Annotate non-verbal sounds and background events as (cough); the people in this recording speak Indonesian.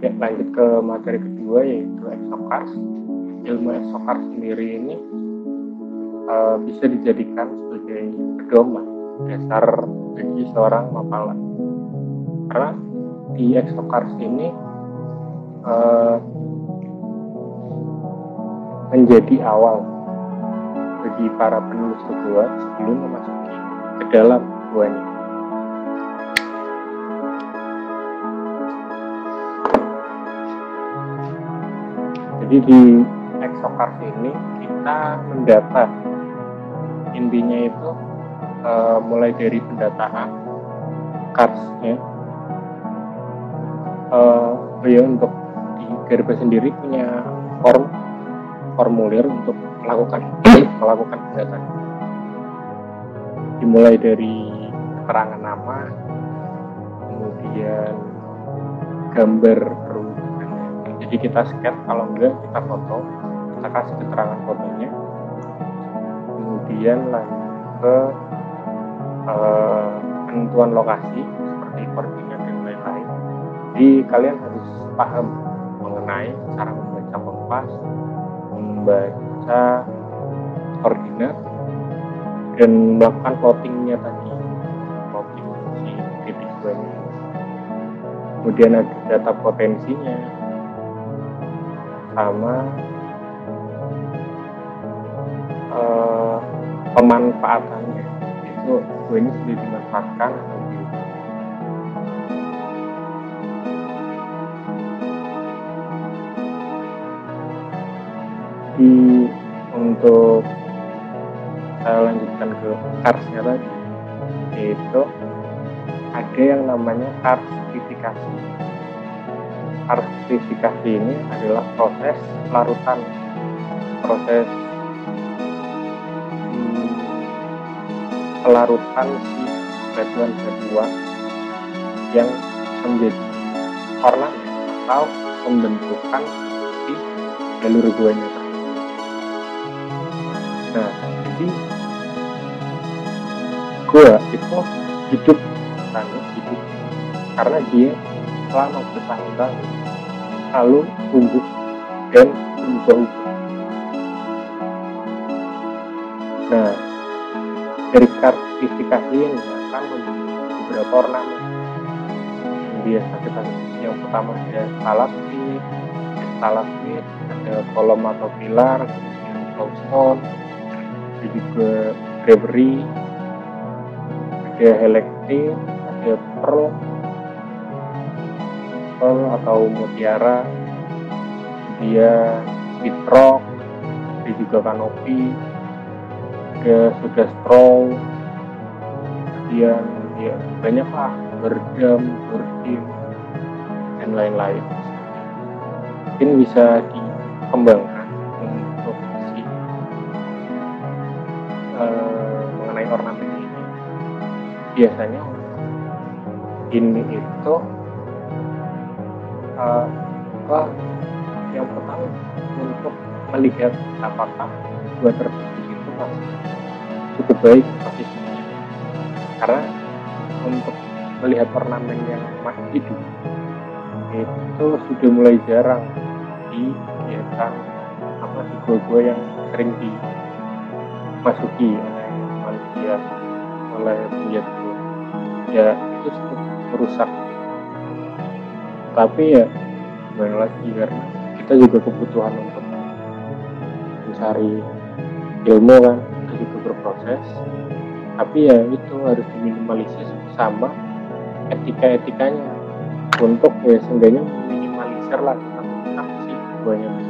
ya lanjut ke materi kedua yaitu exocars. Ilmu exocars sendiri ini uh, bisa dijadikan sebagai pedoman dasar bagi seorang mapala karena di exocars ini uh, menjadi awal bagi para penelusur gua sebelum memasuki ke dalam gua Jadi di exocars ini kita mendata. Intinya itu uh, mulai dari pendataan karsnya uh, ya untuk di Garba sendiri punya form formulir untuk melakukan (clears throat) melakukan pendataan. Dimulai dari keterangan nama kemudian gambar jadi kita scan kalau enggak kita foto kita kasih keterangan fotonya. Kemudian lanjut ke uh, penentuan lokasi seperti koordinat dan lain-lain. Jadi kalian harus paham mengenai cara membaca kompas membaca koordinat dan melakukan plottingnya tadi. Plotting si titik kemudian ada data potensinya sama uh, pemanfaatannya itu ini sudah dimanfaatkan. Di untuk saya lanjutkan ke karsnya tadi itu ada yang namanya karstifikasi karstifikasi ini adalah proses larutan. Proses hmm, pelarutan si batuan-batuan yang menjadi ornamen atau pembentukan si jalur guanya nah jadi gua itu hidup kan hidup karena dia selama bertahun-tahun selalu tumbuh dan berubah-ubah nah dari kartifikasi ini akan membentuk beberapa ornamen. Yang biasa kita yang pertama ada stalaktit stalagmit ada kolom atau pilar kemudian glowstone ada juga gravery ada helektit ada pearl atau mutiara dia bitrock ada juga kanopi ada sudah straw kemudian ya banyak lah berdam berdim dan lain-lain. Mungkin bisa dikembangkan untuk si uh, mengenai ornamen ini. Biasanya ini itu uh, yang pertama untuk melihat apakah dua tersebut itu masih cukup baik posisinya karena untuk melihat ornamen yang masih hidup itu sudah mulai jarang di kegiatan apa di gua-gua yang sering dimasuki oleh manusia oleh penjat ya itu merusak tapi ya gimana lagi karena kita juga kebutuhan untuk mencari ilmu kan kita juga berproses tapi ya itu harus diminimalisir sama etika-etikanya. Untuk ya seenggaknya minimalisir lah tentang banyak